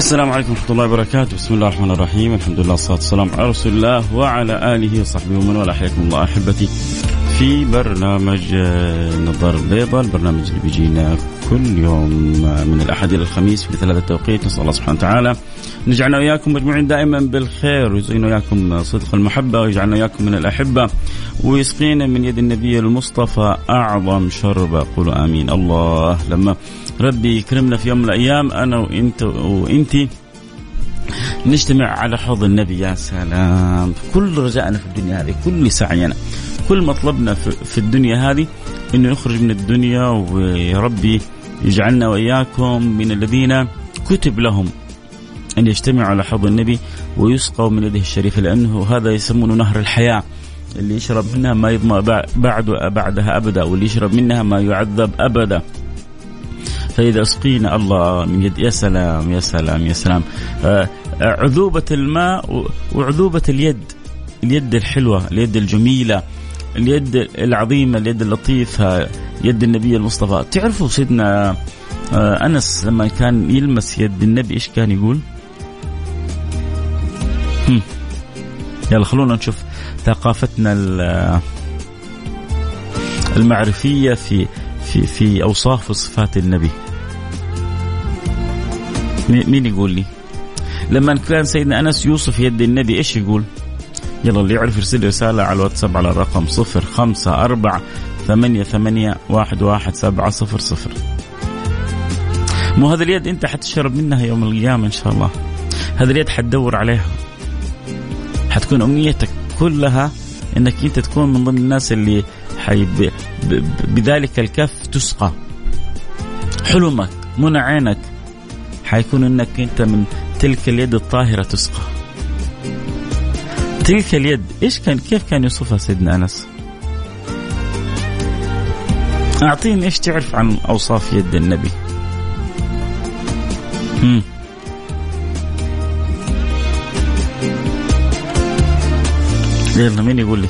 السلام عليكم ورحمة الله وبركاته، بسم الله الرحمن الرحيم، الحمد لله والصلاة والسلام على رسول الله وعلى آله وصحبه ومن والاه، حياكم الله أحبتي. في برنامج آه، نظر البيضاء، البرنامج اللي بيجينا كل يوم من الأحد إلى الخميس في مثل هذا التوقيت، نسأل الله سبحانه وتعالى نجعلنا وإياكم مجموعين دائما بالخير ويزيننا وإياكم صدق المحبة ويجعلنا وإياكم من الأحبة ويسقينا من يد النبي المصطفى أعظم شربة قولوا آمين. الله لما ربي يكرمنا في يوم من الأيام. أنا وانت وانت نجتمع على حوض النبي يا سلام. كل رجائنا في الدنيا هذه كل سعينا كل مطلبنا في الدنيا هذه إنه نخرج من الدنيا ويا ربي يجعلنا وإياكم من الذين كتب لهم أن يجتمعوا على حوض النبي ويسقوا من يده الشريفه لأنه هذا يسمونه نهر الحياة. اللي يشرب منها ما يظمأ بعد بعدها أبدا واللي يشرب منها ما يعذب أبدا. فإذا أسقينا. الله من يد يا سلام يا سلام يا سلام. آه، عذوبة الماء وعذوبة اليد. اليد الحلوة اليد الجميلة اليد العظيمة اليد اللطيفة يد النبي المصطفى. تعرفوا سيدنا آه، أنس لما كان يلمس يد النبي إيش كان يقول؟ يلا خلونا نشوف ثقافتنا المعرفية في في في أوصاف وصفات النبي. مين يقول لي. لما كان سيدنا أنس يوصف يد النبي إيش يقول؟ يلا اللي يعرف يرسل رسالة على الواتساب على الرقم صفر خمسة أربعة ثمانية ثمانية واحد واحد سبعة صفر صفر. مو هذا اليد أنت حتشرب منها يوم القيامة إن شاء الله. هذا اليد حتدور عليها. حتكون أمنيتك كلها أنك أنت تكون من ضمن الناس اللي حي بذلك الكف تسقى. حلمك منى عينك. حيكون انك انت من تلك اليد الطاهرة تسقى. تلك اليد إيش كان كيف كان يوصفها سيدنا أنس؟ أعطيني إيش تعرف عن أوصاف يد النبي. هم. يلا مين يقول لي؟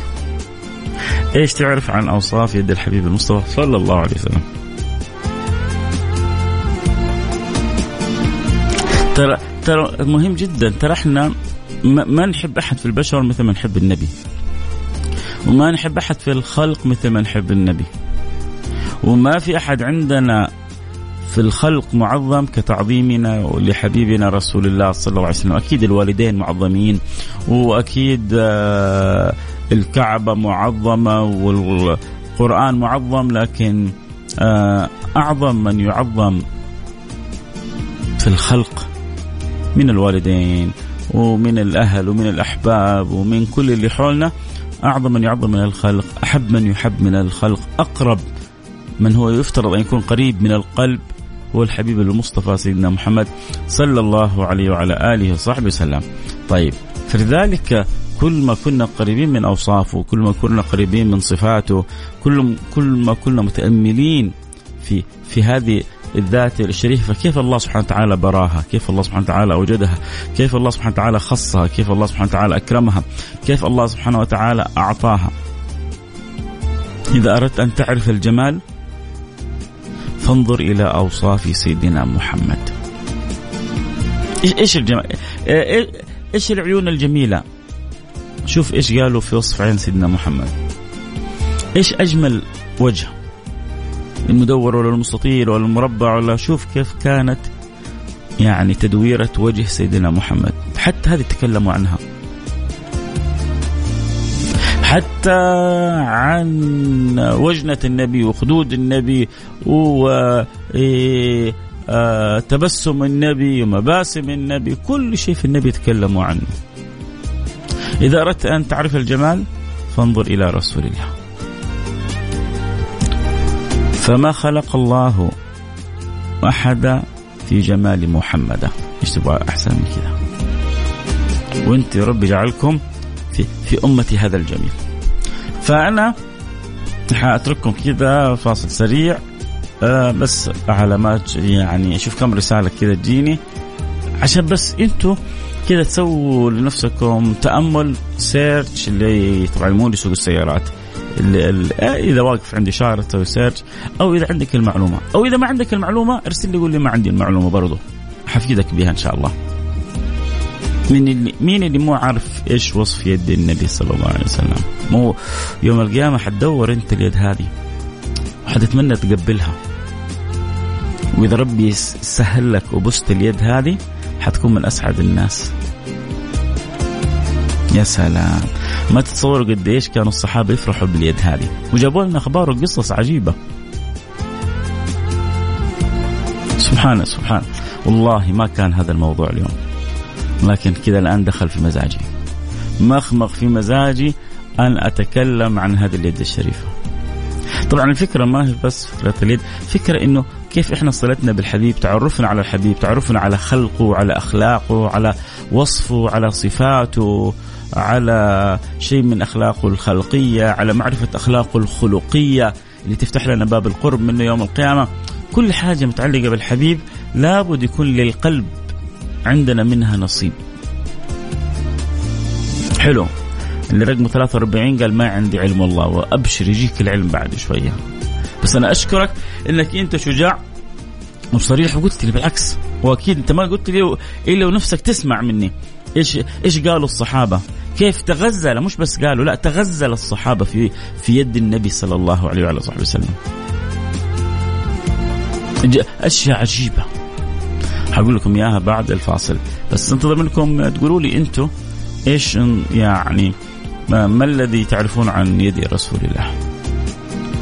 إيش تعرف عن أوصاف يد الحبيب المصطفى؟ صلى الله عليه وسلم. ترى ترى مهم جدا. ترى إحنا ما نحب أحد في البشر مثل ما نحب النبي. وما نحب أحد في الخلق مثل ما نحب النبي. وما في أحد عندنا في الخلق معظم كتعظيمنا لحبيبنا رسول الله صلى الله عليه وسلم. أكيد الوالدين معظمين وأكيد آه الكعبة معظمة والقرآن معظم لكن آه، أعظم من يعظم في الخلق من الوالدين ومن الأهل ومن الأحباب ومن كل اللي حولنا أعظم من يعظم من الخلق أحب من يحب من الخلق أقرب من هو يفترض أن يكون قريب من القلب هو الحبيب المصطفى سيدنا محمد صلى الله عليه وعلى آله وصحبه وسلم. طيب فلذلك كل ما كنا قريبين من أوصافه كل ما كنا قريبين من صفاته كل كل ما كنا متأملين في في هذه الذات الشريفة كيف الله سبحانه وتعالى براها؟ كيف الله سبحانه وتعالى أوجدها؟ كيف الله سبحانه وتعالى خصها؟ كيف الله سبحانه وتعالى أكرمها؟ كيف الله سبحانه وتعالى أعطاها؟ إذا أردت أن تعرف الجمال فانظر إلى أوصاف سيدنا محمد. إيش الجمال؟ إيش العيون الجميلة؟ شوف إيش قالوا في وصف عين سيدنا محمد. إيش أجمل وجه؟ المدور ولا المستطيل ولا المربع ولا شوف كيف كانت يعني تدويرة وجه سيدنا محمد. حتى هذه تكلموا عنها. حتى عن وجنة النبي وخدود النبي وتبسم آه، النبي ومباسم النبي. كل شيء في النبي تكلموا عنه. إذا أردت أن تعرف الجمال فانظر إلى رسول الله. فما خلق الله أحد في جمال محمد. إيش تبغى أحسن من كذا؟ وأنت ربي جعلكم في في امتي هذا الجميل فأنا حاترككم كذا فاصل سريع آه بس علامات يعني أشوف كم رسالة كذا تجيني. عشان بس أنتم كذا تسووا لنفسكم تأمل سيرش اللي طبعا مو لسوق السيارات. إذا واقف عندي اشاره تسوي سيرش أو إذا عندك المعلومة أو إذا ما عندك المعلومة ارسل لي قول لي ما عندي المعلومة برضو. حفيدك بها إن شاء الله. من اللي مين اللي مو عارف إيش وصف يد النبي صلى الله عليه وسلم؟ مو يوم القيامة حتدور أنت اليد هذه وحتتمنى تقبلها. وإذا ربي سهل لك وبست اليد هذه حتكون من أسعد الناس. يا سلام. ما تتصوروا قد إيش كانوا الصحابة يفرحوا باليد هذه. وجابوا لنا أخبار وقصص عجيبة. سبحان سبحان والله ما كان هذا الموضوع اليوم. لكن كذا الآن دخل في مزاجي. مخمخ في مزاجي أن أتكلم عن هذه اليد الشريفة. طبعا الفكرة ما هي بس فكرة اليد فكرة أنه كيف إحنا صلتنا بالحبيب تعرفنا على الحبيب تعرفنا على خلقه على أخلاقه على وصفه على صفاته. على شيء من أخلاقه الخلقية على معرفة أخلاقه الخلقية اللي تفتح لنا باب القرب منه يوم القيامة. كل حاجة متعلقة بالحبيب لابد يكون للقلب عندنا منها نصيب. حلو. اللي رقمه 43 قال ما عندي علم والله وأبشر يجيك العلم بعد شوية. بس أنا أشكرك إنك أنت شجاع وصريح وقلت لي بالعكس. وأكيد أنت ما قلت لي إلا ونفسك تسمع مني. إيش إيش قالوا الصحابة؟ كيف تغزل؟ مش بس قالوا لا تغزل الصحابة في في يد النبي صلى الله عليه وعلى صحبه وسلم. أشياء عجيبة. حقول لكم إياها بعد الفاصل. بس انتظر منكم تقولوا لي أنتم إيش يعني ما الذي تعرفون عن يد رسول الله؟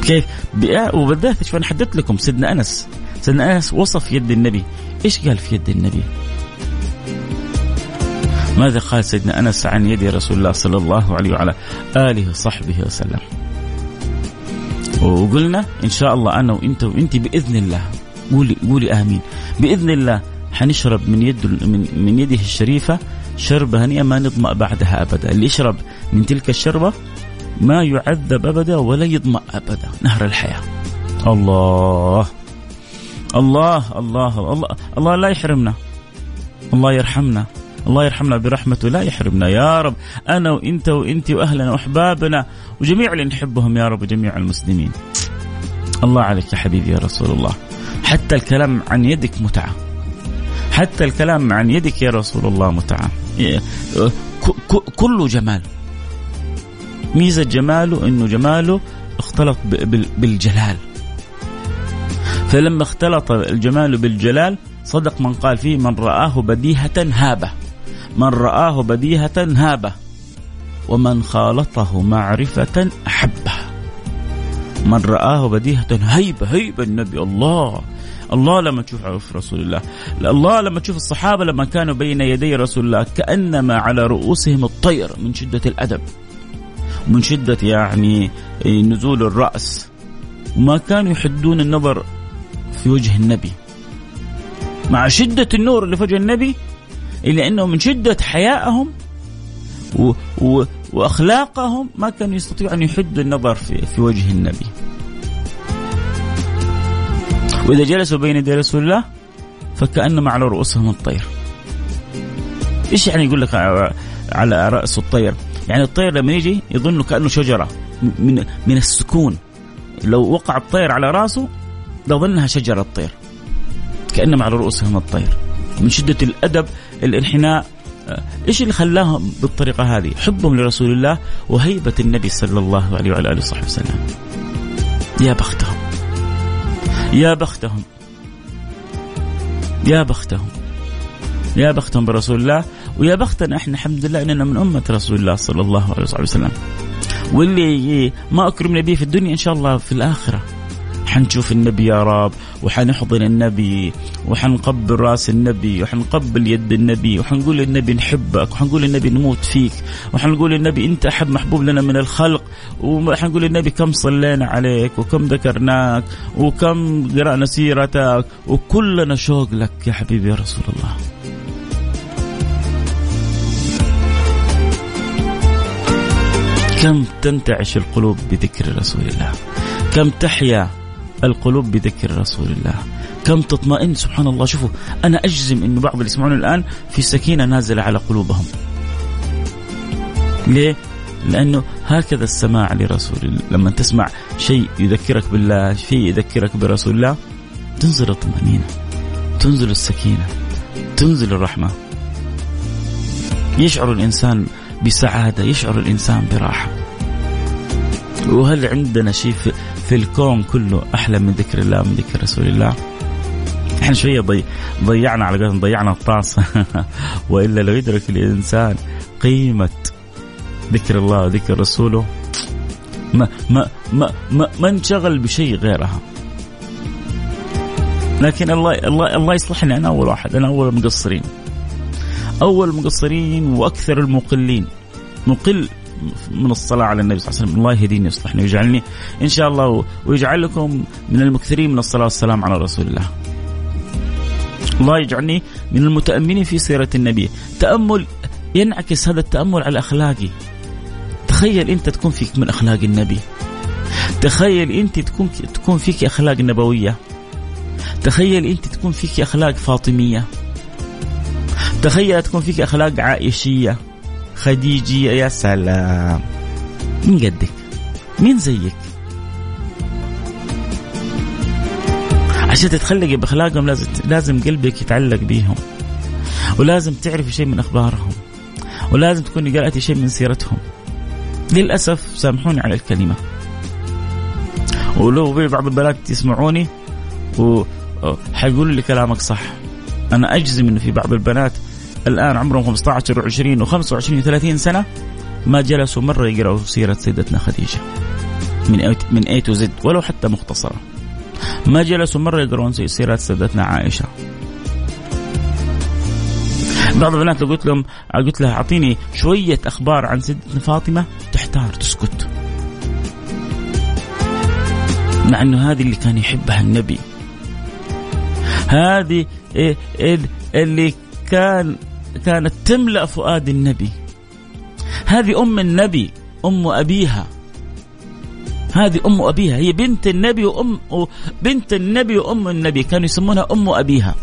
كيف؟ وبالذات شوف أنا حددت لكم سيدنا أنس. سيدنا أنس وصف يد النبي. إيش قال في يد النبي؟ ماذا قال سيدنا أنس عن يد رسول الله صلى الله عليه وعلى آله وصحبه وسلم؟ وقلنا إن شاء الله أنا وإنت وإنت بإذن الله. قولي قولي آمين. بإذن الله حنشرب من يد من, من يده الشريفة شربة هنيئة ما نظمأ بعدها أبدا. اللي يشرب من تلك الشربة ما يعذب أبدا ولا يظمأ أبدا. نهر الحياة. الله الله الله الله الله لا يحرمنا. الله يرحمنا. الله يرحمنا برحمته لا يحرمنا يا رب. أنا وإنت وإنت وأهلنا وأحبابنا وجميع اللي نحبهم يا رب وجميع المسلمين. الله عليك يا حبيبي يا رسول الله حتى الكلام عن يدك متعة. حتى الكلام عن يدك يا رسول الله متعة كله جمال. ميزة جماله أنه جماله اختلط بالجلال. فلما اختلط الجمال بالجلال صدق من قال فيه من رآه بديهة هابة. من رآه بديهة هابة ومن خالطه معرفة أحبه. من رآه بديهة هيبة هيبة النبي الله الله لما تشوف عرف رسول الله الله لما تشوف الصحابة لما كانوا بين يدي رسول الله كأنما على رؤوسهم الطير من شدة الأدب من شدة يعني نزول الرأس. وما كانوا يحدون النظر في وجه النبي. مع شدة النور اللي في وجه النبي إلا أنه من شدة حيائهم و و وأخلاقهم ما كانوا يستطيعوا أن يحدوا النظر في, في وجه النبي. وإذا جلسوا بين يدي رسول الله فكأنما على رؤوسهم الطير. إيش يعني يقول لك على رأس الطير؟ يعني الطير لما يجي يظن كأنه شجرة من من السكون. لو وقع الطير على رأسه لظنها شجرة الطير. كأنما على رؤوسهم الطير. من شدة الأدب الانحناء إيش اللي خلاهم بالطريقة هذه؟ حبهم لرسول الله وهيبة النبي صلى الله عليه وعلى آله وصحبه وسلم. يا بختهم. يا بختهم يا بختهم يا بختهم برسول الله ويا بختنا إحنا الحمد لله إننا من أمة رسول الله صلى الله عليه وسلم واللي ما اكرمنا به في الدنيا إن شاء الله في الآخرة حنشوف النبي يا رب وحنحضن النبي وحنقبل رأس النبي وحنقبل يد النبي وحنقول للنبي نحبك وحنقول للنبي نموت فيك وحنقول للنبي أنت احب محبوب لنا من الخلق وحنقول للنبي كم صلينا عليك وكم ذكرناك وكم قرأنا سيرتك وكلنا شوق لك يا حبيبي يا رسول الله. كم تنتعش القلوب بذكر رسول الله؟ كم تحيا القلوب بذكر رسول الله. كم تطمئن سبحان الله. شوفوا أنا أجزم أنه بعض اللي يسمعون الآن في سكينة نازلة على قلوبهم. ليه؟ لأنه هكذا السماع لرسول الله. لما تسمع شيء يذكرك بالله شيء يذكرك برسول الله تنزل الطمأنينة تنزل السكينة تنزل الرحمة. يشعر الإنسان بسعادة يشعر الإنسان براحة. وهل عندنا شيء في, في الكون كله أحلى من ذكر الله من ذكر رسول الله. إحنا شوية ضي... ضيعنا على قولتهم ضيعنا الطاس. وإلا لو يدرك الإنسان قيمة ذكر الله وذكر رسوله ما ما ما ما, ما انشغل بشيء غيرها. لكن الله الله الله يصلحني. أنا أول واحد أنا أول المقصرين. أول المقصرين وأكثر المقلين. مقل من الصلاة على النبي صلى الله عليه وسلم. الله يهديني ويصلحني ويجعلني إن شاء الله ويجعلكم من المكثرين من الصلاة والسلام على رسول الله. الله يجعلني من المتأملين في سيرة النبي. تأمل ينعكس هذا التأمل على أخلاقي. تخيل أنت تكون فيك من أخلاق النبي. تخيل أنت تكون تكون فيك أخلاق نبوية. تخيل أنت تكون فيك أخلاق فاطمية. تخيل تكون فيك أخلاق عائشية. خديجية يا سلام. مين قدك؟ مين زيك؟ عشان تتخلقي بأخلاقهم لازم لازم قلبك يتعلق بيهم. ولازم تعرفي شيء من أخبارهم. ولازم تكوني قرأتي شيء من سيرتهم. للأسف سامحوني على الكلمة. ولو في بعض البنات يسمعوني وحيقولوا لي كلامك صح. أنا أجزم إنه في بعض البنات الآن عمرهم 15 و20 و25 و30 سنة. ما جلسوا مرة يقرأوا سيرة سيدتنا خديجة. من من اي تو زد ولو حتى مختصرة. ما جلسوا مرة يقرون سيرات سيدتنا عائشة. بعض البنات لو قلت لهم قلت لها أعطيني شوية أخبار عن سيدتنا فاطمة تحتار تسكت. مع إنه هذه اللي كان يحبها النبي. هذه اللي كان كانت تملأ فؤاد النبي. هذه أم النبي أم أبيها. هذه أم أبيها هي بنت النبي وأم بنت النبي وأم النبي كانوا يسمونها أم أبيها.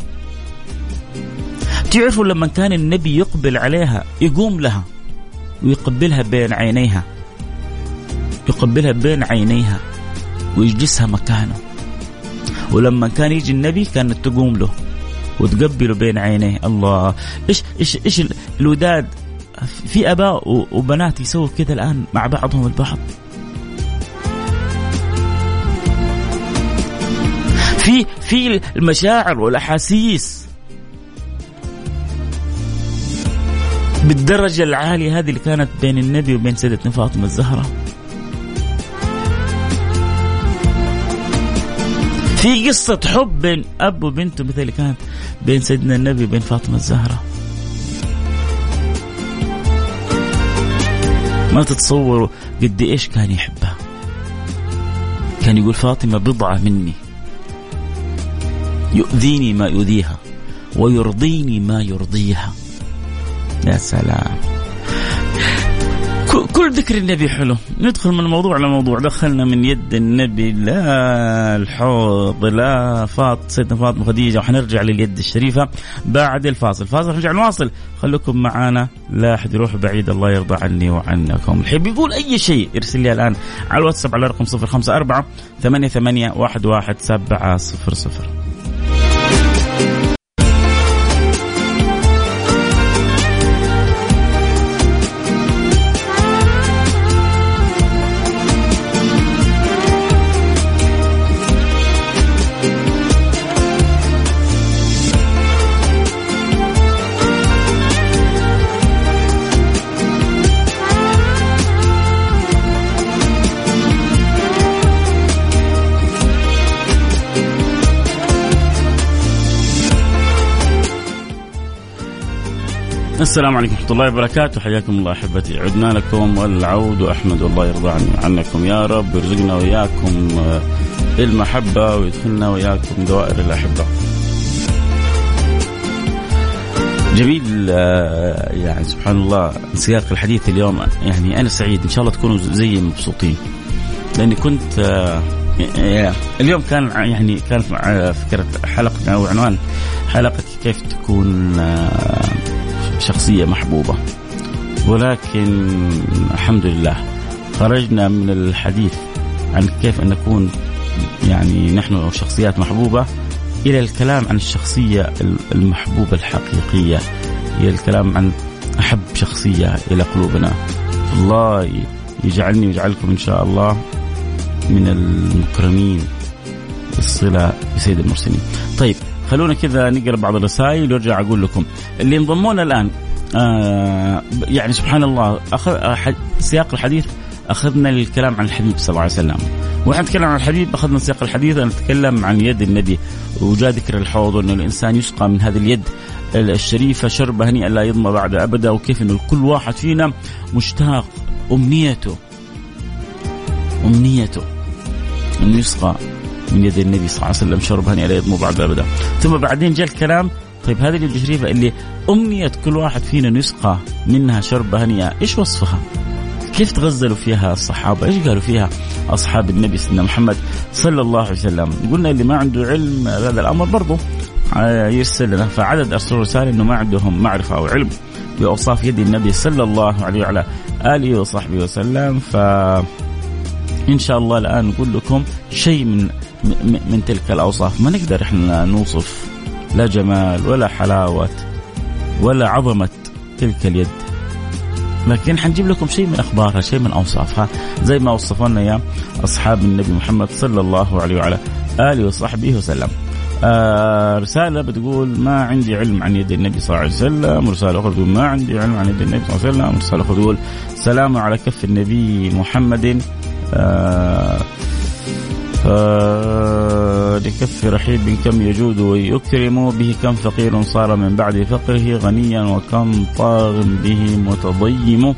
تعرفوا لما كان النبي يقبل عليها يقوم لها ويقبلها بين عينيها. يقبلها بين عينيها ويجلسها مكانه. ولما كان يجي النبي كانت تقوم له. وتقبله بين عينيه. الله. إيش إيش إيش الوداد في أباء وبنات يسووا كذا الآن مع بعضهم البعض؟ في في المشاعر والأحاسيس. بالدرجة العالية هذه اللي كانت بين النبي وبين سيدتنا فاطمة الزهراء. في قصة حب بين أب وبنته مثل اللي كانت بين سيدنا النبي وبين فاطمة الزهراء ما تتصوروا قد إيش كان يحبها. كان يقول فاطمة بضعة مني. يؤذيني ما يؤذيها ويرضيني ما يرضيها. يا سلام. كل ذكر النبي حلو. ندخل من موضوع لموضوع. دخلنا من يد النبي لا الحوض لا فاط سيدنا فاطمة خديجه وحنرجع لليد الشريفة بعد الفاصل. فاصل نرجع نواصل. خليكم معنا لا أحد يروح بعيد. الله يرضى عني وعنكم. الحب يقول أي شيء ارسل لي الآن على الواتساب على رقم 054 88 11700 السلام عليكم ورحمة الله وبركاته. حياكم الله أحبتي. عدنا لكم والعود وأحمد الله يرضى عنكم. يا رب يرزقنا وإياكم آه، المحبة ويدخلنا وإياكم دوائر الأحبة. جميل آه، يعني سبحان الله سياق الحديث اليوم يعني أنا سعيد. إن شاء الله تكونوا زي مبسوطين. لأني كنت آه، اليوم كان يعني كانت فكرة حلقة أو عنوان حلقة كيف تكون شخصية محبوبة. ولكن الحمد لله خرجنا من الحديث عن كيف أن نكون يعني نحن شخصيات محبوبة إلى الكلام عن الشخصية المحبوبة الحقيقية إلى الكلام عن أحب شخصية إلى قلوبنا. الله يجعلني ويجعلكم إن شاء الله من المكرمين. بالصلة بسيد المرسلين. طيب خلونا كذا نقرأ بعض الرسائل وأرجع أقول لكم. اللي انضمونا الآن آه يعني سبحان الله أخذ سياق الحديث أخذنا الكلام عن الحبيب صلى الله عليه وسلم. ونحن نتكلم عن الحبيب أخذنا سياق الحديث نتكلم عن يد النبي. وجاء ذكر الحوض انه الإنسان يسقى من هذه اليد الشريفة شربة هنيئا لا يضمى بعد أبدا وكيف انه كل واحد فينا مشتاق أمنيته. أمنيته. انه يسقى. من يد النبي صلى الله عليه وسلم شرب هنيئا لا يضمو بعد أبدا ثم بعدين جاء الكلام طيب هذه اليد الشريفه اللي امنيه كل واحد فينا انه يسقى منها شرب هنيئا إيش وصفها؟ كيف تغزلوا فيها الصحابة؟ إيش قالوا فيها أصحاب النبي سيدنا محمد صلى الله عليه وسلم؟ قلنا اللي ما عنده علم بهذا الأمر برضه آه، يرسل لنا فعدد أرسلوا رسالة إنه ما عندهم معرفة أو علم بأوصاف يد النبي صلى الله عليه وعلى آله وصحبه وسلم ف إن شاء الله الآن نقول لكم شيء من من تلك الأوصاف. ما نقدر إحنا نوصف لا جمال ولا حلاوة ولا عظمة تلك اليد. لكن حنجيب لكم شيء من أخبارها شيء من أوصافها. زي ما وصفوا لنا يا أصحاب النبي محمد صلى الله عليه وعلى آله وصحبه وسلم. آه رسالة بتقول ما عندي علم عن يد النبي صلى الله عليه وسلم، رسالة أخرى تقول ما عندي علم عن يد النبي صلى الله عليه وسلم، رسالة أخرى تقول سلام على كف النبي محمد. لكف رحيب كم يجود ويكرم به كم فقير صار من بعد فقره غنيا وكم طاغ به متضيم.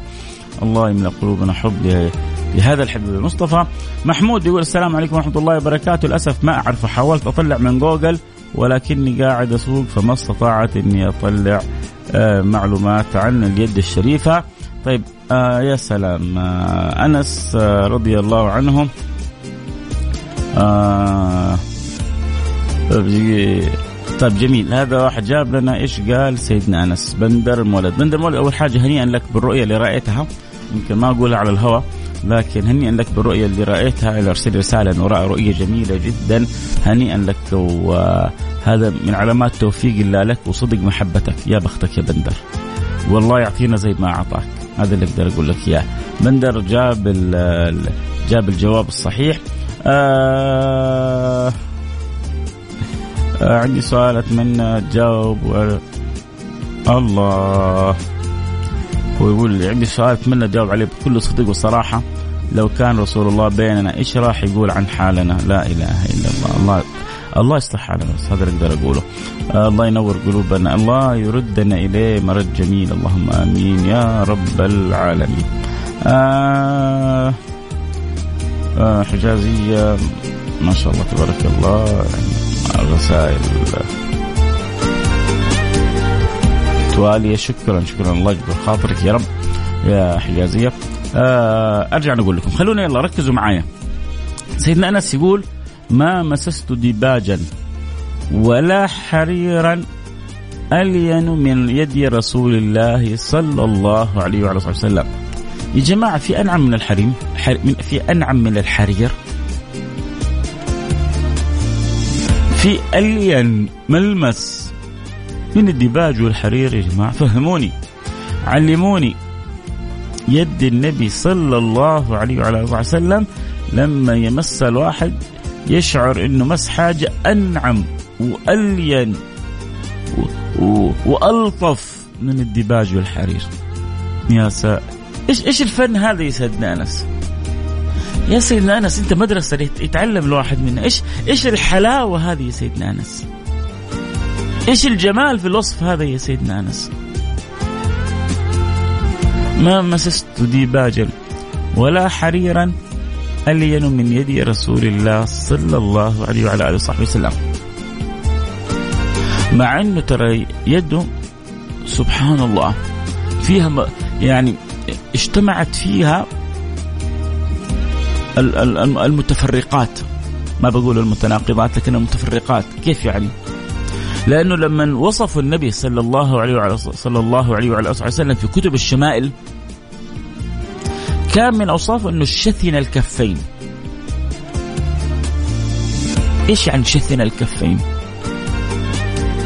الله يملأ قلوبنا حب لهذا الحبيب المصطفى. محمود يقول السلام عليكم ورحمة الله وبركاته. للأسف ما أعرف حاولت أطلع من جوجل ولكني قاعد أسوق فما استطاعت أني أطلع. آه، معلومات عن اليد الشريفة. طيب آه يا سلام. آه أنس آه رضي الله عنه. آه طيب جميل. هذا واحد جاب لنا إيش قال سيدنا أنس؟ بندر المولد بندر المولد أول حاجة هنيئا لك بالرؤية اللي رأيتها. يمكن ما أقولها على الهواء. لكن هنيئا لك بالرؤية اللي رأيتها. أرسل رسالة انه راى رؤية جميلة جدا. هنيئا لك وهذا من علامات توفيق الله لك وصدق محبتك. يا بختك يا بندر. والله يعطينا زي ما أعطاك. هذا اللي أقدر أقول لك إياه. بندر جاب جاب الجواب الصحيح. آه آه عندي سؤال أتمنى تجاوب و... الله. هو يقول عندي سؤال أتمنى تجاوب عليه بكل صدق وصراحة. لو كان رسول الله بيننا إيش راح يقول عن حالنا؟ لا إله إلا الله. الله الله يصلح حالنا بس هذا اللي أقدر أقوله. آه الله ينور قلوبنا. الله يردنا إليه مرد جميل. اللهم آمين. يا رب العالمين. آه آه حجازية. ما شاء الله تبارك الله. يعني توالية شكرا شكرا الله يجبر خاطرك يا رب. يا حجازية. آه أرجع نقول لكم خلونا يلا ركزوا معايا. سيدنا أنس يقول ما مسست ديباجا ولا حريرا ألين من يد رسول الله صلى الله عليه وعلى صحبه وسلم. يا جماعة في أنعم من الحريم؟ في أنعم من الحرير؟ في ألين ملمس من الديباج والحرير يا جماعة. فهموني. علموني. يد النبي صلى الله عليه وعلى آله وسلم لما يمس الواحد يشعر إنه مس حاجة أنعم وألين وألطف من الديباج والحرير. يا سا إيش إيش الفن هذا يا سيدنا أنس؟ يا سيدنا أنس أنت مدرسة يتعلم الواحد منها إيش إيش الحلاوة هذه يا سيدنا أنس؟ إيش الجمال في الوصف هذا يا سيدنا أنس؟ ما مسست ديباجا ولا حريرا ألين من يد رسول الله صلى الله عليه وعلى آله وصحبه وسلم. مع أنه ترى يده سبحان الله فيها يعني اجتمعت فيها المتفرقات. ما بقول المتناقضات لكن المتفرقات. كيف يعني؟ لأنه لما وصفوا النبي صلى الله عليه وعلى صلى الله عليه وعلى آله وسلم في كتب الشمائل كان من اوصافه أنه شثن الكفين. إيش يعني شثن الكفين؟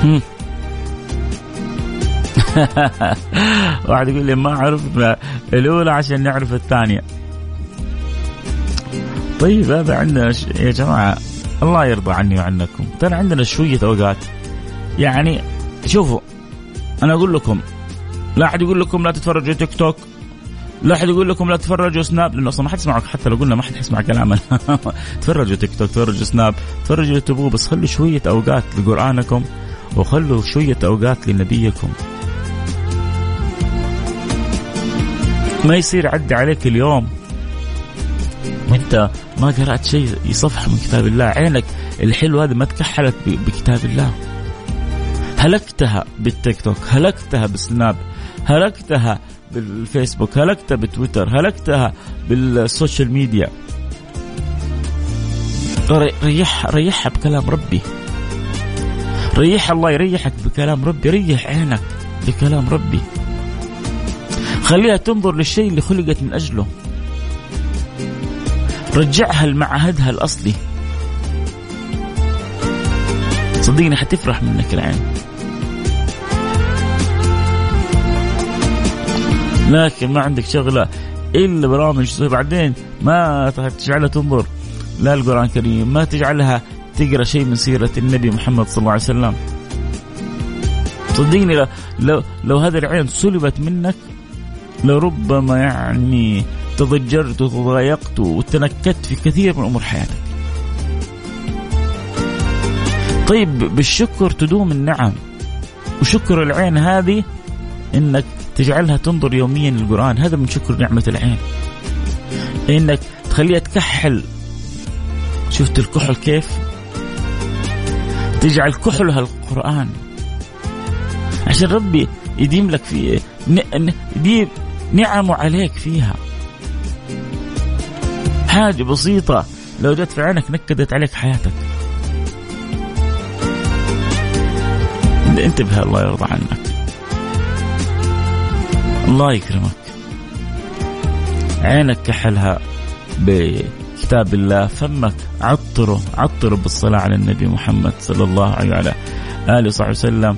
واحد يقول لي ما أعرف الأولى عشان نعرف الثانية. طيب هذا عندنا ش... يا جماعة الله يرضى عني وعنكم. ترى عندنا شوية أوقات. يعني شوفوا أنا أقول لكم لا أحد يقول لكم لا تتفرجوا تيك توك لا أحد يقول لكم لا تتفرجوا سناب لأنه أصلا ما حد يسمعك حتى لو قلنا ما حد يسمع كلامنا. تفرجوا تيك توك تفرجوا سناب تفرجوا اللي تبغوه بس خلوا شوية أوقات لقرآنكم وخلوا شوية أوقات لنبيكم. ما يصير عدي عليك اليوم وانت ما قرأت شيء صفحه من كتاب الله. عينك الحلو هذه ما تكحلت بكتاب الله. هلكتها بالتيك توك هلكتها بالسناب هلكتها بالفيسبوك هلكتها بتويتر هلكتها بال social media. ريح ريحها بكلام ربي. ريح الله يريحك بكلام ربي ريح عينك بكلام ربي. خليها تنظر للشيء اللي خلقت من أجله. رجعها لمعهدها الأصلي. صدقني حتفرح منك العين. لكن ما عندك شغلة إلا برامج بعدين ما تجعلها تنظر لا القرآن الكريم ما تجعلها تقرأ شيء من سيرة النبي محمد صلى الله عليه وسلم. صدقني لو, لو هذه العين سلبت منك لربما يعني تضجرت وتضايقت وتنكدت في كثير من أمور حياتك. طيب بالشكر تدوم النعم. وشكر العين هذه إنك تجعلها تنظر يوميا للقرآن. هذا من شكر نعمة العين. إنك تخليها تكحل. شفت الكحل كيف؟ تجعل كحلها القرآن. عشان ربي يديم لك في يديم نعمة عليك فيها. حاجة بسيطة. لو جت في عينك نكدت عليك حياتك. انتبه الله يرضى عنك. الله يكرمك. عينك كحلها بكتاب الله فمك عطره عطره بالصلاة على النبي محمد صلى الله عليه وعلى آله وصحبه وسلم.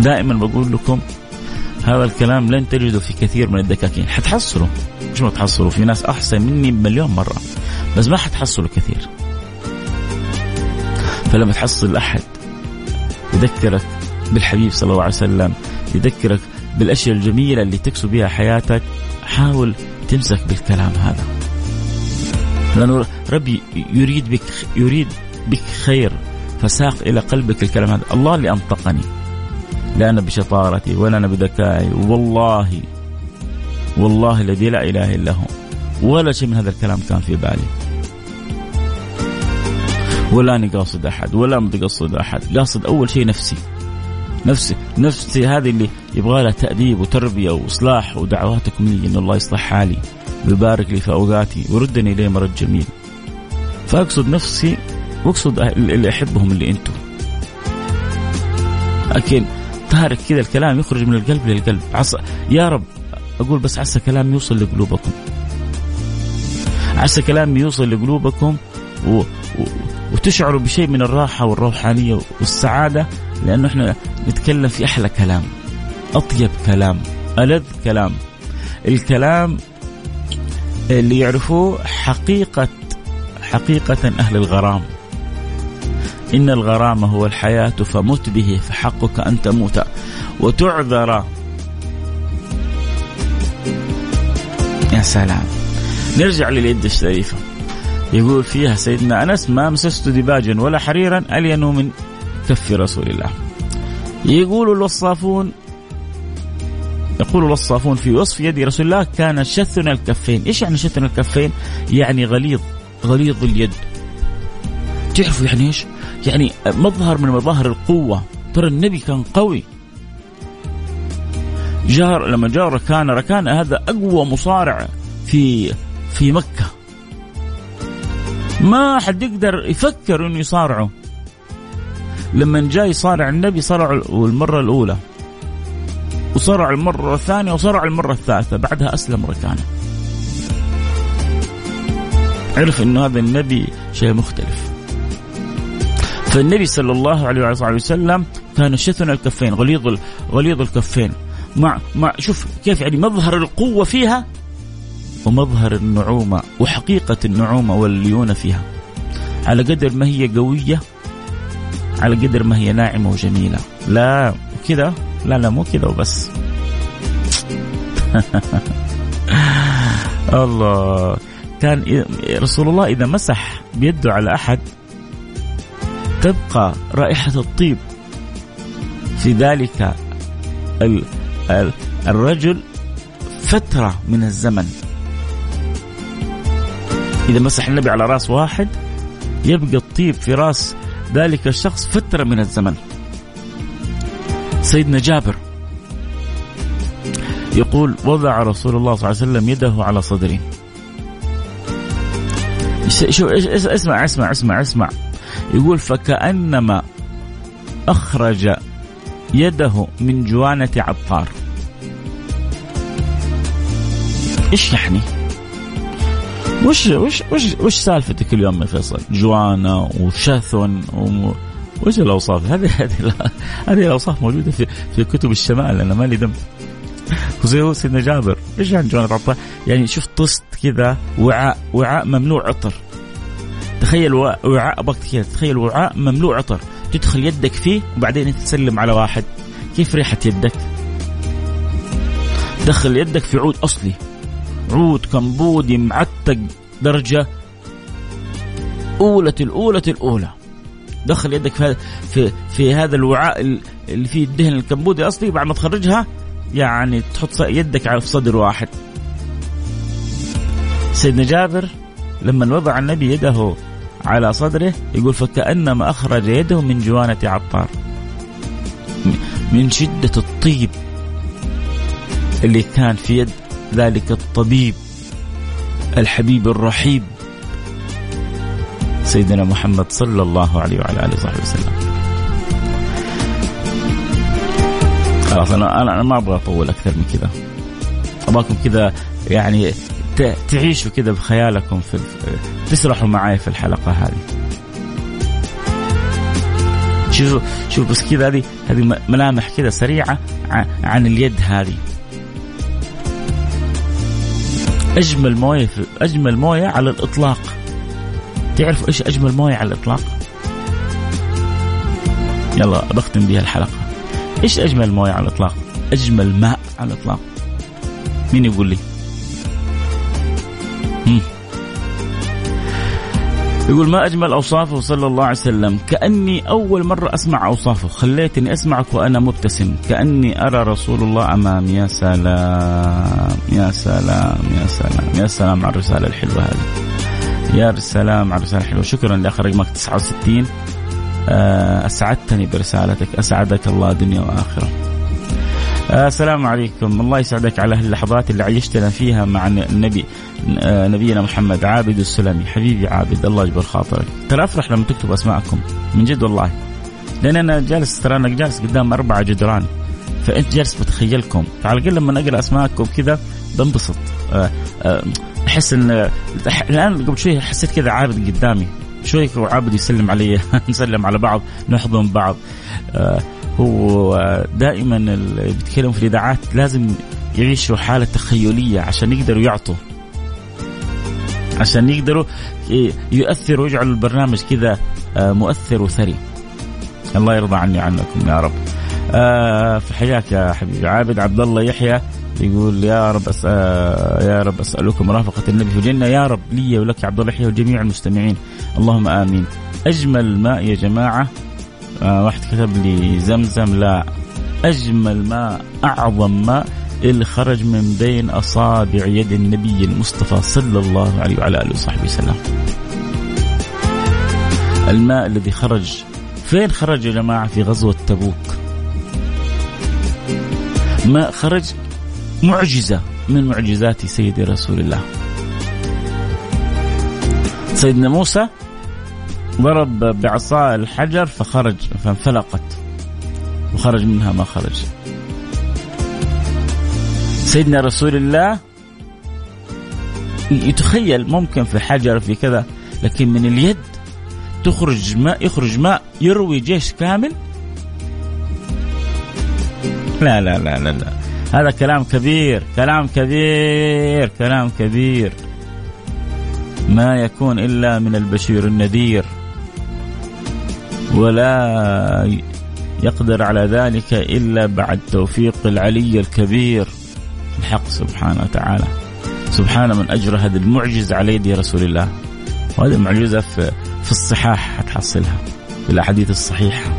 دائما بقول لكم هذا الكلام لن تجده في كثير من الدكاكين. حتحصلوا. مش ما تحصلوا في ناس أحسن مني بمليون مرة. بس ما حتحصلوا كثير. فلما تحصل أحد يذكرك بالحبيب صلى الله عليه وسلم يذكرك بالأشياء الجميلة اللي تكسب بها حياتك. حاول تمسك بالكلام هذا. لأنه ربي يريد بك يريد بك خير فساق إلى قلبك الكلام هذا. الله اللي أنطقني. لا أنا بشطارتي ولا أنا بذكائي. والله والله الذي لا إله إلا هو. ولا شيء من هذا الكلام كان في بالي. ولا اني قاصد أحد ولا متقصد أحد. قاصد أول شيء نفسي. نفسي نفسي هذه اللي يبغى لها تأديب وتربية وإصلاح ودعواتكم لي إن الله يصلح حالي ويبارك لي في أوقاتي ويردني إليه مرد جميل. فأقصد نفسي وأقصد اللي أحبهم اللي أنتم. لكن تارك كذا الكلام يخرج من القلب للقلب. عصى يا رب أقول بس عسى كلامي يوصل لقلوبكم. عسى كلامي يوصل لقلوبكم و... و... وتشعروا بشيء من الراحة والروحانية والسعادة لأنه إحنا نتكلم في أحلى كلام أطيب كلام ألذ كلام. الكلام اللي يعرفوه حقيقة حقيقة أهل الغرام. إن الغرام هو الحياة فمت به فحقك أن تموت. وتعذر. يا سلام. نرجع لليد الشريفة. يقول فيها سيدنا أنس ما مسست دباجا ولا حريرا ألين من كف رسول الله. يقول الوصافون يقول الوصافون في وصف يد رسول الله كان شثن الكفين. إيش يعني شثن الكفين؟ يعني غليظ غليظ اليد. تعرفوا يعني إيش؟ يعني مظهر من مظاهر القوة. ترى النبي كان قوي. جار لما جاء ركان ركان هذا أقوى مصارع في في مكة. ما حد يقدر يفكر إنه يصارعه. لما جاء يصارع النبي صارع المرة الأولى وصرع المرة الثانية وصرع المرة الثالثة بعدها أسلم ركانه. عرف أنه هذا النبي شيء مختلف. فالنبي صلى الله عليه وآله وسلم كان شثن الكفين غليظ غليظ الكفين. مع مع شوف كيف يعني مظهر القوة فيها ومظهر النعومة وحقيقة النعومة والليونة فيها. على قدر ما هي قوية على قدر ما هي ناعمة وجميلة. لا كذا لا لا مو كذا وبس. الله. كان رسول الله إذا مسح بيده على أحد تبقى رائحة الطيب. في ذلك الرجل فترة من الزمن. إذا مسح النبي على رأس واحد يبقى الطيب في رأس ذلك الشخص فترة من الزمن. سيدنا جابر يقول وضع رسول الله صلى الله عليه وسلم يده على صدري. شو اسمع اسمع اسمع اسمع. يقول فكأنما أخرج يده من جوانة عطار. إيش يعني؟ وش وش وش وش سالفتك اليوم يا فيصل؟ جوانه وشثن وش الأوصاف؟ هذه هذه هذه الأوصاف موجودة في في كتب الشمال أنا مالي دم. وزي سيدنا جابر إيش يعني جوانه عطار؟ يعني شوف طست كذا وعاء وعاء مملوء عطر. تخيل وعاء ابغاك تخيل وعاء مملوء عطر تدخل يدك فيه وبعدين تسلم على واحد كيف ريحة يدك دخل يدك في عود أصلي عود كمبودي معتق درجة أولى الأولى الأولى. دخل يدك في في, في هذا الوعاء اللي فيه الدهن الكمبودي الأصلي بعد ما تخرجها يعني تحط يدك على صدر واحد. سيدنا جابر لما وضع النبي يده على صدره يقول فكأنما أخرج يده من جوانة عطار. من شدة الطيب اللي كان في يد ذلك الطبيب الحبيب الرحيب سيدنا محمد صلى الله عليه وعلى آله وصحبه وسلم. خلاص أنا أنا ما أبغى أطول أكثر من كذا. أبغاكم كذا يعني تعيشوا كذا بخيالكم في تسرحوا معي في الحلقة هذه. شوفوا شوف بس كذا هذه هذه ملامح كذا سريعة عن اليد هذه. أجمل موية أجمل موية على الإطلاق. تعرفوا إيش أجمل موية على الإطلاق؟ يلا بختم بها الحلقة. إيش أجمل موية على الإطلاق؟ أجمل ماء على الإطلاق. مين يقول لي؟ يقول ما أجمل أوصافه صلى الله عليه وسلم؟ كأني أول مرة أسمع أوصافه. خليتني أسمعك وأنا مبتسم. كأني أرى رسول الله أمامي يا سلام. يا سلام. يا سلام. يا سلام على الرسالة الحلوة هذه. يا سلام على الرسالة الحلوة. شكرا لأخ رقمك 69 آه، أسعدتني برسالتك. أسعدك الله دنيا وآخرة. السلام عليكم. الله يسعدك على هاللحظات اللي عيشتنا فيها مع النبي آه، نبينا محمد عابد السلمي. حبيبي عابد الله يجبر خاطرك. ترى افرح لما تكتب أسماءكم. من جد والله. لأن أنا جالس ترى أنا جالس قدام أربعة جدران. فأنت جالس بتخيلكم. فعلى الأقل لما أقرأ أسماءكم كذا بنبسط. آه، أحس إن الآن قبل شوي حسيت كذا عابد قدامي. شوي وعابد يسلم علي نسلم على بعض نحضن بعض. هو دائما اللي بيتكلموا في الإذاعات لازم يعيشوا حالة تخيلية عشان يقدروا يعطوا. عشان يقدروا يؤثروا ويجعلوا البرنامج كذا آه، مؤثر وثري. الله يرضى عني عنكم يا رب. آه في حياك يا حبيبي. عابد عبد الله يحيى يقول يا رب. آه يا رب أسألكم مرافقه النبي في الجنة. يا رب لي ولك يا عبد الله يحيى وجميع المستمعين. اللهم آمين. أجمل ماء يا جماعة آه واحد كتب لي زمزم لا أجمل ماء أعظم ماء اللي خرج من بين أصابع يد النبي المصطفى صلى الله عليه وعلى آله وصحبه وسلم. الماء الذي خرج فين خرج يا جماعة؟ في غزوة تبوك. ما خرج معجزة من معجزات سيدي رسول الله. سيدنا موسى ضرب بعصا الحجر فخرج فانفلقت. وخرج منها ما خرج. سيدنا رسول الله يتخيل ممكن في حجر في كذا لكن من اليد تخرج ماء يخرج ماء يروي جيش كامل. لا لا لا لا, لا. هذا كلام كبير كلام كبير كلام كبير. ما يكون إلا من البشير النذير. ولا يقدر على ذلك إلا بعد توفيق العلي الكبير. الحق سبحانه وتعالى. سبحان من أجرى هذه المعجزة على يد رسول الله. وهذه المعجزة في في الصحاح حتحصلها في الأحاديث الصحيحة.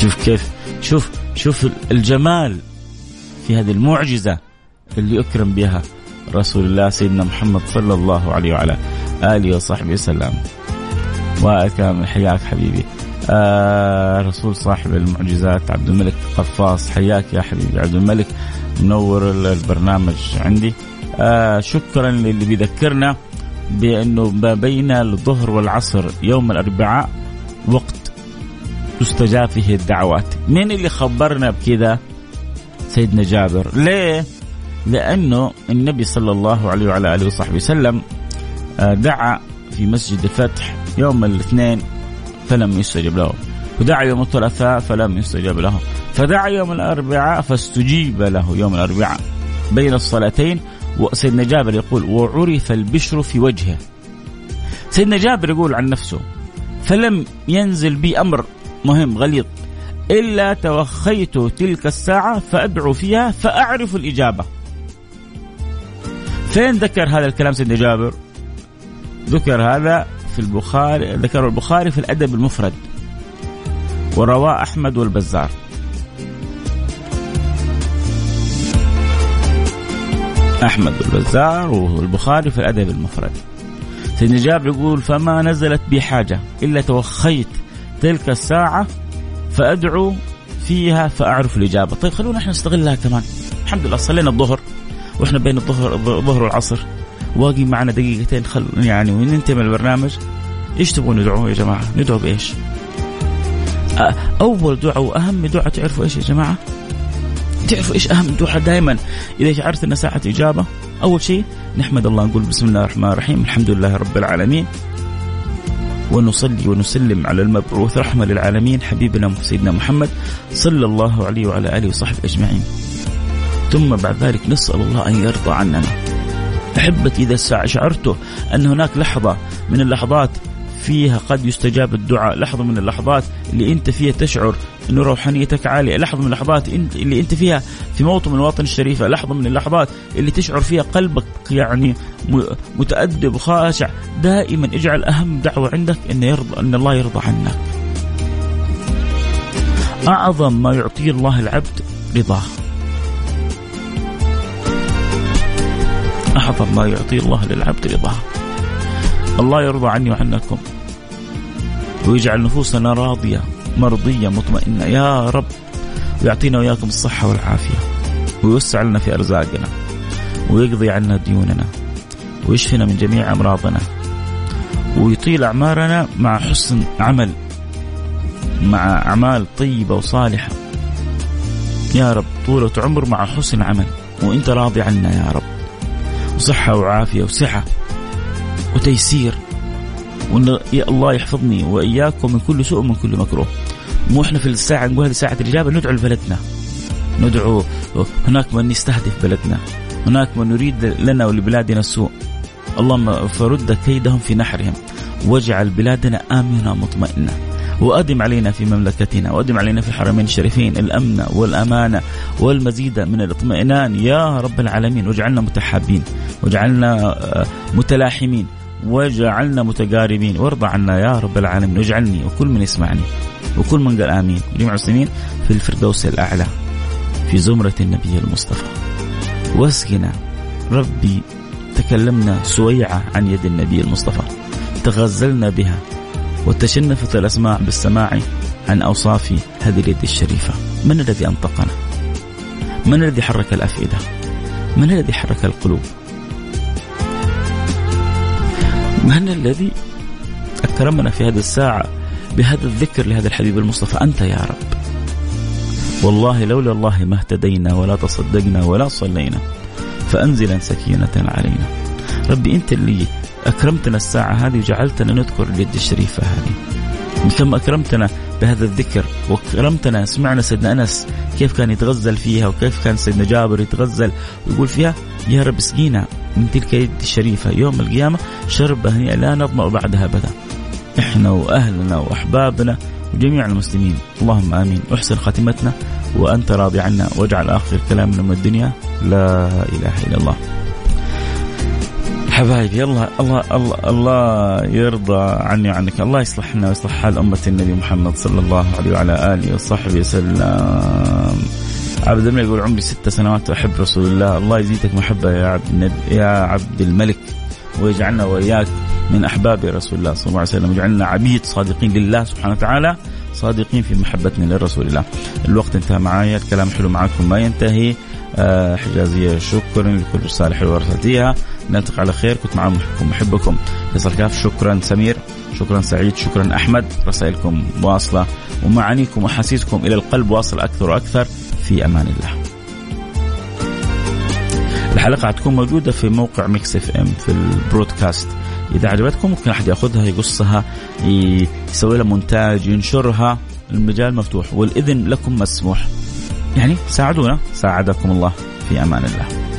شوف كيف شوف شوف الجمال في هذه المعجزة اللي اكرم بها رسول الله سيدنا محمد صلى الله عليه وعلى آله وصحبه وسلم. وكامل حياك حبيبي. آه رسول صاحب المعجزات عبد الملك قفاص حياك يا حبيبي عبد الملك. منور البرنامج عندي. آه شكرا للي بيذكرنا بأنه ما بين الظهر والعصر يوم الأربعاء وقت تستجاب فيه الدعوات. مين اللي خبرنا بكذا؟ سيدنا جابر. ليه؟ لأنه النبي صلى الله عليه وعلى آله وصحبه وسلم آه، دعا في مسجد الفتح يوم الاثنين فلم يستجب له. ودعا يوم الثلاثاء فلم يستجب له. فدعا يوم الأربعاء فاستجيب له يوم الأربعاء بين الصلاتين. وسيدنا جابر يقول وعرف البشر في وجهه. سيدنا جابر يقول عن نفسه فلم ينزل بي أمر مهم غليظ إلا توخيت تلك الساعة فأدعو فيها فأعرف الإجابة. فين ذكر هذا الكلام سيدنا جابر؟ ذكر هذا في البخاري ذكره البخاري في الأدب المفرد ورواه أحمد والبزار. أحمد والبزار والبخاري في الأدب المفرد. سيدنا جابر يقول فما نزلت بي حاجة إلا توخيت تلك الساعة فأدعو فيها فأعرف الإجابة، طيب خلونا إحنا نستغلها كمان، الحمد لله صلينا الظهر وإحنا بين الظهر الظهر والعصر. واقي معنا دقيقتين خل يعني وننتهي من البرنامج إيش تبغون ندعو يا جماعة؟ ندعو بإيش؟ أول دعاء وأهم دعاء تعرفوا إيش يا جماعة؟ تعرفوا إيش أهم دعاء دائما إذا شعرت إن ساعة إجابة أول شيء نحمد الله نقول بسم الله الرحمن الرحيم الحمد لله رب العالمين ونصلي ونسلم على المبعوث رحمة للعالمين حبيبنا سيدنا محمد صلى الله عليه وعلى آله وصحبه أجمعين. ثم بعد ذلك نسأل الله أن يرضى عننا. احبتي إذا شعرت أن هناك لحظة من اللحظات فيها قد يستجاب الدعاء لحظة من اللحظات اللي أنت فيها تشعر أن روحانيتك عالية لحظة من اللحظات اللي أنت فيها في موطن من المواطن الشريفة لحظة من اللحظات اللي تشعر فيها قلبك يعني متأدب وخاشع دائما اجعل أهم دعوة عندك أن يرضى أن الله يرضى عنك. أعظم ما يعطيه الله العبد رضاه. أعظم ما يعطيه الله للعبد رضاه. الله يرضى عني وعنكم ويجعل نفوسنا راضية مرضية مطمئنة. يا رب ويعطينا وإياكم الصحة والعافية ويوسع لنا في أرزاقنا ويقضي عنا ديوننا ويشفينا من جميع أمراضنا ويطيل أعمارنا مع حسن عمل مع أعمال طيبة وصالحة. يا رب طولة عمر مع حسن عمل وإنت راضي عنا يا رب. وصحة وعافية وسعة وتيسير. وإن يا الله يحفظني وإياكم من كل سوء ومن كل مكروه. مو إحنا في الساعة نقول هذه ساعة الإجابة ندعو لبلدنا. ندعو هناك من يستهدف بلدنا. هناك من يريد لنا ولبلادنا السوء. اللهم فرد كيدهم في نحرهم. واجعل بلادنا آمنة مطمئنة. وأدم علينا في مملكتنا وأدم علينا في الحرمين الشريفين الأمن والأمانة والمزيد من الاطمئنان. يا رب العالمين واجعلنا متحابين واجعلنا آه، متلاحمين وجعلنا متقاربين. وارضى عنا يا رب العالمين واجعلني وكل من يسمعني وكل من قال آمين. جميع المسلمين في الفردوس الأعلى في زمرة النبي المصطفى. واسقنا. ربي تكلمنا سويعة عن يد النبي المصطفى تغزلنا بها وتشنفت الأسماع بالسماع عن أوصاف هذه اليد الشريفة. من الذي أنطقنا؟ من الذي حرك الأفئدة؟ من الذي حرك القلوب؟ من الذي أكرمنا في هذه الساعة بهذا الذكر لهذا الحبيب المصطفى؟ أنت يا رب. والله لولا الله ما اهتدينا ولا تصدقنا ولا صلينا فأنزلا سكينة علينا. ربي أنت اللي أكرمتنا الساعة هذه وجعلتنا نذكر اليد الشريفة هذه. كم أكرمتنا بهذا الذكر وأكرمتنا سمعنا سيدنا أنس كيف كان يتغزل فيها وكيف كان سيدنا جابر يتغزل ويقول فيها يا رب اسقينا من تلك اليد الشريفة يوم القيامة شربة هنيئة لا نظمأ بعدها أبدا. إحنا وأهلنا وأحبابنا وجميع المسلمين. اللهم آمين. أحسن خاتمتنا وأنت راضي عنا واجعل آخر كلامنا من الدنيا لا إله إلا الله. حبايبي الله الله الله الله يرضى عني وعنك. الله يصلحنا ويصلح حال أمة النبي محمد صلى الله عليه وعلى آله وصحبه وسلم. عبد الملك يقول عمري ست سنوات أحب رسول الله. الله يزيدك محبة يا عبد يا عبد الملك ويجعلنا وإياك من أحباب رسول الله صلى الله عليه وسلم. ويجعلنا عبيد صادقين لله سبحانه وتعالى صادقين في محبتنا لرسول الله. الوقت انتهى معايا الكلام حلو معكم ما ينتهي. حجازية شكرا لكل رسالة حلوة أرسلتيها نلتقي على خير. كنت معكم محبكم فيصل كاف. شكرا سمير. شكرا سعيد. شكرا أحمد. رسائلكم واصلة. ومعانيكم وأحاسيسكم إلى القلب واصل أكثر وأكثر. في أمان الله. الحلقة حتكون موجودة في موقع Mix FM في ال broadcast. إذا عجبتكم ممكن أحد يأخذها يقصها يسوي لها مونتاج ينشرها. المجال مفتوح. والإذن لكم مسموح. يعني ساعدونا. ساعدكم الله في أمان الله.